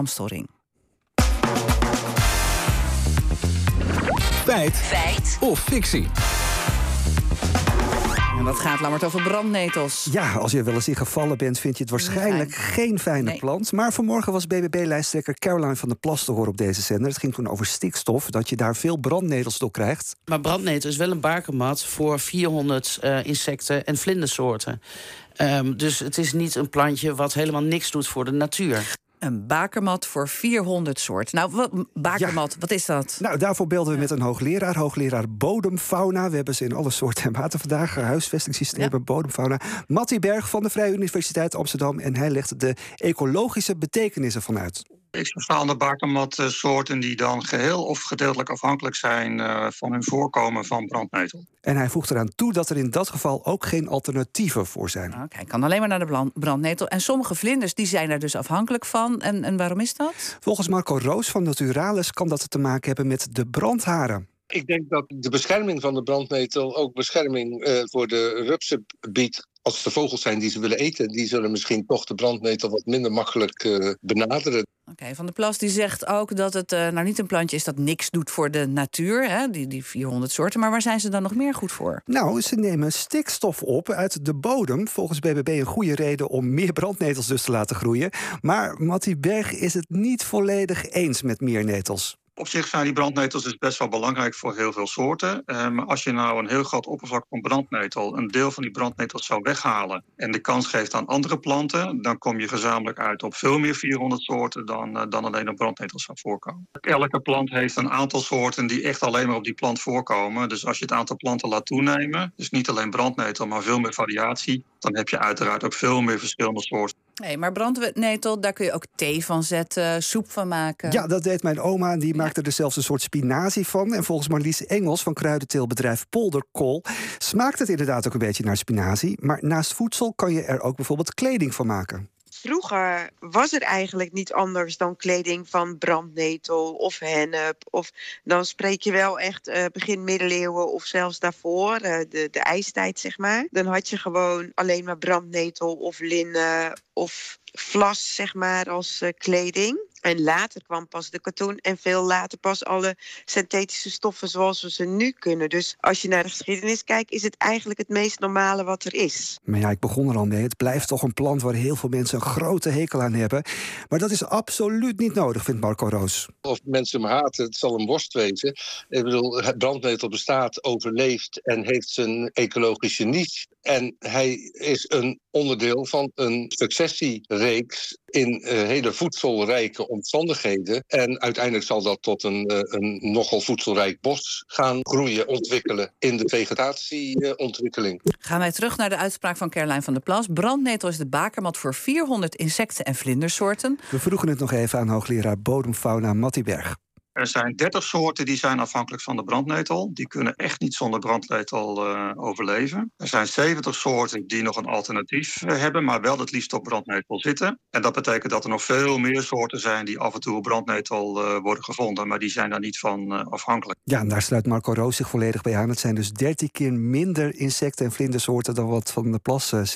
Amstelring. Feit. Feit. Of fictie. En dat gaat, Lammert, over brandnetels. Ja, als je wel eens in gevallen bent, vind je het waarschijnlijk geen fijne plant. Maar vanmorgen was BBB-lijsttrekker Caroline van der Plas te horen op deze zender. Het ging toen over stikstof, dat je daar veel brandnetels door krijgt. Maar brandnetel is wel een bakermat voor 400 uh, insecten en vlindersoorten. Um, dus het is niet een plantje wat helemaal niks doet voor de natuur. Een bakermat voor 400 soorten. Nou, wat, bakermat, wat is dat? Nou, daarvoor belden we met een hoogleraar, hoogleraar bodemfauna. We hebben ze in alle soorten en maten vandaag. Huisvestingssystemen, ja. bodemfauna. Mattie Berg van de Vrije Universiteit Amsterdam. En hij legt de ecologische betekenissen vanuit. Exostaande bakermatsoorten die dan geheel of gedeeltelijk afhankelijk zijn uh, van hun voorkomen van brandnetel. En hij voegt eraan toe dat er in dat geval ook geen alternatieven voor zijn. Oké, okay, kan alleen maar naar de brandnetel. En sommige vlinders die zijn er dus afhankelijk van. En, en waarom is dat? Volgens Marco Roos van Naturalis kan dat te maken hebben met de brandharen. Ik denk dat de bescherming van de brandnetel ook bescherming uh, voor de rupsen biedt als het de vogels zijn die ze willen eten, die zullen misschien toch de brandnetel wat minder makkelijk uh, benaderen. Oké, Van der Plas die zegt ook dat het uh, nou niet een plantje is dat niks doet voor de natuur, hè, die, die 400 soorten. Maar waar zijn ze dan nog meer goed voor? Nou, ze nemen stikstof op uit de bodem. Volgens BBB een goede reden om meer brandnetels dus te laten groeien. Maar Mattie Berg is het niet volledig eens met meer netels. Op zich zijn die brandnetels dus best wel belangrijk voor heel veel soorten. Maar um, als je nou een heel groot oppervlak van brandnetel, een deel van die brandnetels zou weghalen en de kans geeft aan andere planten, dan kom je gezamenlijk uit op veel meer 400 soorten dan, uh, dan alleen op brandnetels zou voorkomen. Elke plant heeft een aantal soorten die echt alleen maar op die plant voorkomen. Dus als je het aantal planten laat toenemen, dus niet alleen brandnetel, maar veel meer variatie, dan heb je uiteraard ook veel meer verschillende soorten. Nee, maar brandnetel, daar kun je ook thee van zetten, soep van maken. Ja, dat deed mijn oma. Die maakte er zelfs een soort spinazie van. En volgens Marlies Engels van kruidenteelbedrijf Polderkool... smaakt het inderdaad ook een beetje naar spinazie. Maar naast voedsel kan je er ook bijvoorbeeld kleding van maken. Vroeger was er eigenlijk niet anders dan kleding van brandnetel of hennep. Of dan spreek je wel echt uh, begin middeleeuwen of zelfs daarvoor, uh, de, de ijstijd zeg maar. Dan had je gewoon alleen maar brandnetel of linnen of vlas zeg maar als uh, kleding. En later kwam pas de katoen en veel later pas alle synthetische stoffen zoals we ze nu kunnen. Dus als je naar de geschiedenis kijkt, is het eigenlijk het meest normale wat er is. Maar ja, ik begon er al mee. Het blijft toch een plant waar heel veel mensen een grote hekel aan hebben. Maar dat is absoluut niet nodig, vindt Marco Roos. Of mensen hem haten, het zal een worst wezen. Ik bedoel, het brandnetel bestaat, overleeft en heeft zijn ecologische niche. En hij is een onderdeel van een successiereeks in uh, hele voedselrijke omstandigheden. En uiteindelijk zal dat tot een, uh, een nogal voedselrijk bos gaan groeien, ontwikkelen in de vegetatieontwikkeling. Uh, gaan wij terug naar de uitspraak van Caroline van der Plas. Brandnetel is de bakermat voor 400 insecten en vlindersoorten. We vroegen het nog even aan hoogleraar bodemfauna Mattie Berg. Er zijn 30 soorten die zijn afhankelijk van de brandnetel. Die kunnen echt niet zonder brandnetel uh, overleven. Er zijn 70 soorten die nog een alternatief uh, hebben, maar wel het liefst op brandnetel zitten. En dat betekent dat er nog veel meer soorten zijn die af en toe op brandnetel uh, worden gevonden, maar die zijn daar niet van afhankelijk. Ja, en daar sluit Marco Roos zich volledig bij aan. Het zijn dus 13 keer minder insecten en vlindersoorten dan wat Van de Plas zegt.